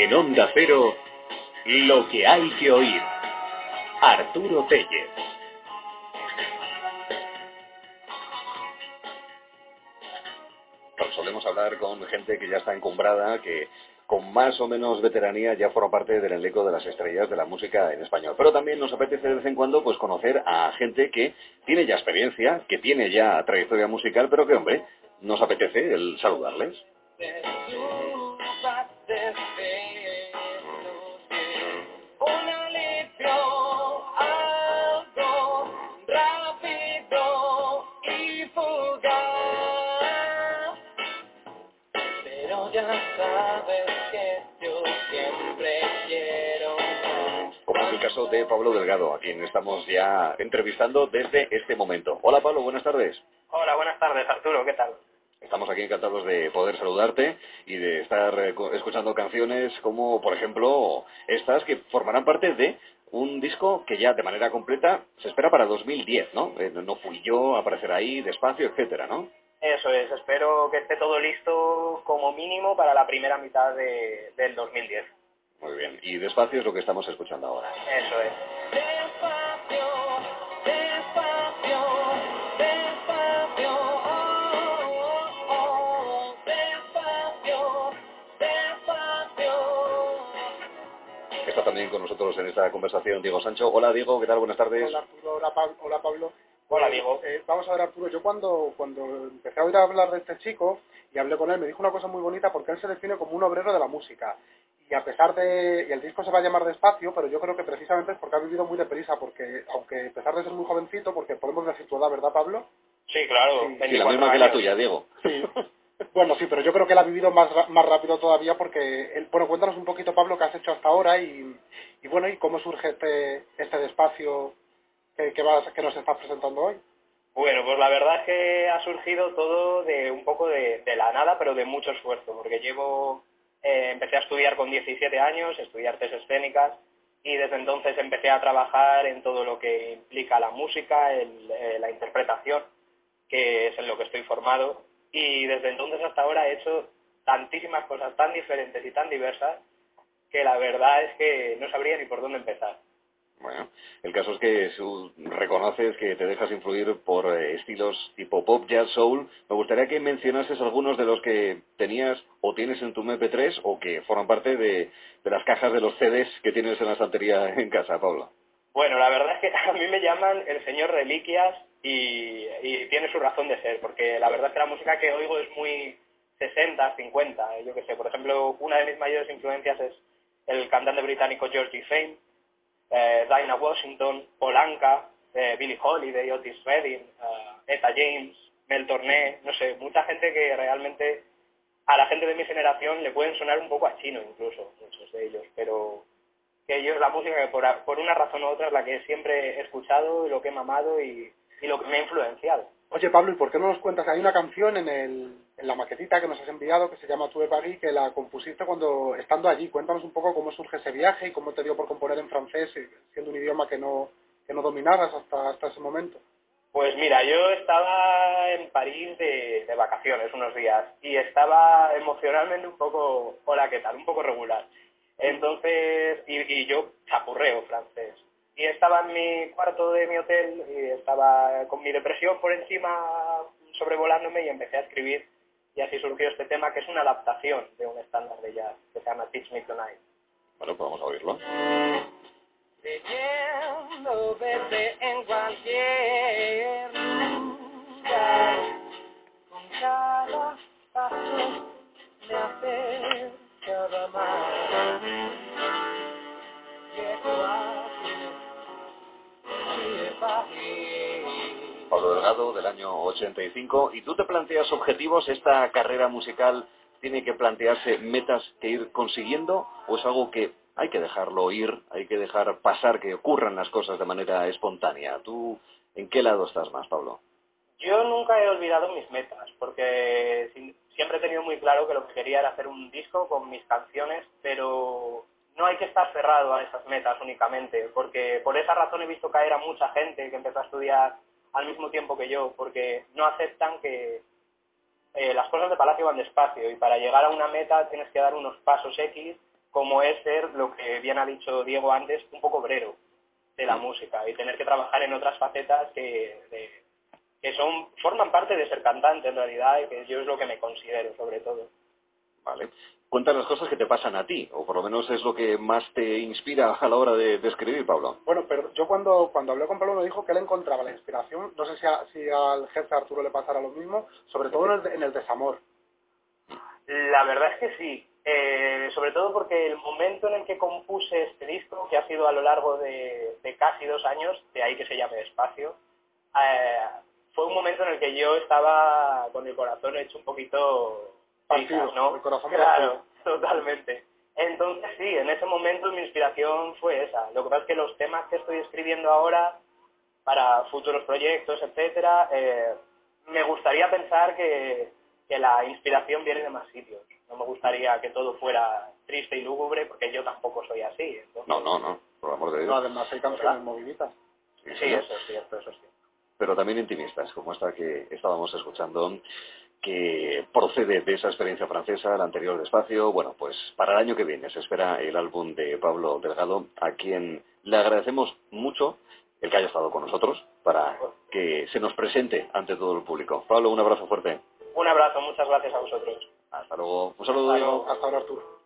En Onda Cero, lo que hay que oír. Arturo Tellez. Pues solemos hablar con gente que ya está encumbrada, que con más o menos veteranía ya forma parte del elenco de las estrellas de la música en español. Pero también nos apetece de vez en cuando pues conocer a gente que tiene ya experiencia, que tiene ya trayectoria musical, pero que hombre, nos apetece el saludarles. Como es el caso de Pablo Delgado, a quien estamos ya entrevistando desde este momento. Hola Pablo, buenas tardes. Hola, buenas tardes Arturo, ¿qué tal? Estamos aquí encantados de poder saludarte y de estar eh, escuchando canciones como, por ejemplo, estas que formarán parte de un disco que ya de manera completa se espera para 2010, ¿no? Eh, no fui yo, aparecer ahí, despacio, etcétera, ¿no? Eso es, espero que esté todo listo como mínimo para la primera mitad de- del 2010. Muy bien. Y despacio es lo que estamos escuchando ahora. Eso es. Está también con nosotros en esta conversación Diego Sancho. Hola Diego, ¿qué tal? Buenas tardes. Hola Arturo, hola, Pab- hola, Pablo. Hola, Diego. Eh, vamos a ver Arturo, yo cuando, cuando empecé a oír hablar de este chico y hablé con él, me dijo una cosa muy bonita porque él se define como un obrero de la música. Y a pesar de, y el disco se va a llamar despacio, pero yo creo que precisamente es porque ha vivido muy deprisa, porque aunque a pesar de ser muy jovencito, porque podemos decir tu edad, ¿verdad Pablo? Sí, claro. Sí, Sí, la 24 misma que la tuya, Diego. Sí. Bueno, sí, pero yo creo que él ha vivido más, más rápido todavía porque, él, bueno, cuéntanos un poquito, Pablo, qué has hecho hasta ahora y, y bueno, y cómo surge este, este despacio que, que, vas, que nos estás presentando hoy. Bueno, pues la verdad es que ha surgido todo de un poco de, de la nada, pero de mucho esfuerzo, porque llevo, eh, empecé a estudiar con 17 años, estudié artes escénicas, y desde entonces empecé a trabajar en todo lo que implica la música, el- eh, la interpretación, que es en lo que estoy formado, y desde entonces hasta ahora he hecho tantísimas cosas tan diferentes y tan diversas que la verdad es que no sabría ni por dónde empezar. Bueno, el caso es que su- reconoces que te dejas influir por eh, estilos tipo pop, jazz, soul. Me gustaría que mencionases algunos de los que tenías o tienes en tu MP3 o que forman parte de, las cajas de los CDs que tienes en la estantería en casa, Pablo. Bueno, la verdad es que a mí me llaman el señor Reliquias y, y tiene su razón de ser, porque la verdad es que la música que oigo es muy 60, 50, yo qué sé. Por ejemplo, una de mis mayores influencias es el cantante británico Georgie Fame, eh, Dinah Washington, Polanca, eh, Billie Holiday, Otis Redding, eh, Etta James, Mel Torné, no sé, mucha gente que realmente a la gente de mi generación le pueden sonar un poco a chino incluso, muchos de ellos, pero que es la música que por, una razón u otra es la que siempre he escuchado y lo que he mamado y lo que me ha influenciado. Oye, Pablo, ¿y por qué no nos cuentas? Hay una canción en, el, en la maquetita que nos has enviado que se llama Tu de Paris, que la compusiste cuando estando allí. Cuéntanos un poco cómo surge ese viaje y cómo te dio por componer en francés, eh, siendo un idioma que no, que no dominabas hasta, hasta ese momento. Pues mira, yo estaba en París de, de vacaciones unos días y estaba emocionalmente un poco, hola, ¿qué tal? Un poco regular. Entonces, y, y yo chapurreo francés. Y estaba en mi cuarto de mi hotel y estaba con mi depresión por encima sobrevolándome y empecé a escribir. Y así surgió este tema que es una adaptación de un estándar de jazz que se llama Teach Me Tonight. Bueno, pues vamos a oírlo. Leyendo verte en cualquier lugar, con cada paso me acercaba más. Llego a ti, de París. Pablo Delgado, del año 85. ¿Y tú te planteas objetivos? ¿Esta carrera musical tiene que plantearse metas que ir consiguiendo? ¿O es algo que hay que dejarlo ir, hay que dejar pasar, que ocurran las cosas de manera espontánea? ¿Tú en qué lado estás más, Pablo? Yo nunca he olvidado mis metas, porque siempre he tenido muy claro que lo que quería era hacer un disco con mis canciones, pero no hay que estar cerrado a esas metas únicamente, porque por esa razón he visto caer a mucha gente que empezó a estudiar al mismo tiempo que yo, porque no aceptan que eh, las cosas de Palacio van despacio y para llegar a una meta tienes que dar unos pasos X como es ser lo que bien ha dicho Diego antes, un poco obrero de la música y tener que trabajar en otras facetas que, que son forman parte de ser cantante en realidad y que yo es lo que me considero sobre todo. Vale. Cuenta las cosas que te pasan a ti, o por lo menos es lo que más te inspira a la hora de, escribir, Pablo. Bueno, pero yo cuando, cuando hablé con Pablo me dijo que él encontraba la inspiración, no sé si, si al jefe Arturo le pasará lo mismo, sobre todo en el, en el desamor. La verdad es que sí, eh, sobre todo porque el momento en el que compuse este disco, que ha sido a lo largo de, casi dos años, de ahí que se llame Espacio, eh, fue un momento en el que yo estaba con el corazón hecho un poquito ¿no? El corazón claro, totalmente. Entonces sí, en ese momento mi inspiración fue esa. Lo que pasa es que los temas que estoy escribiendo ahora para futuros proyectos, etcétera, eh, me gustaría pensar que, que la inspiración viene de más sitios. No me gustaría que todo fuera triste y lúgubre, porque yo tampoco soy así. No, no, no, por amor de Dios. No, además hay canciones moviditas. Sí, sí, eso es cierto, eso es cierto. Pero también intimistas, como esta que estábamos escuchando que procede de esa experiencia francesa, la anterior despacio. Bueno, pues para el año que viene se espera el álbum de Pablo Delgado, a quien le agradecemos mucho el que haya estado con nosotros para que se nos presente ante todo el público. Pablo, un abrazo fuerte. Un abrazo, muchas gracias a vosotros. Hasta luego. Un saludo. Hasta, hasta ahora, Arturo.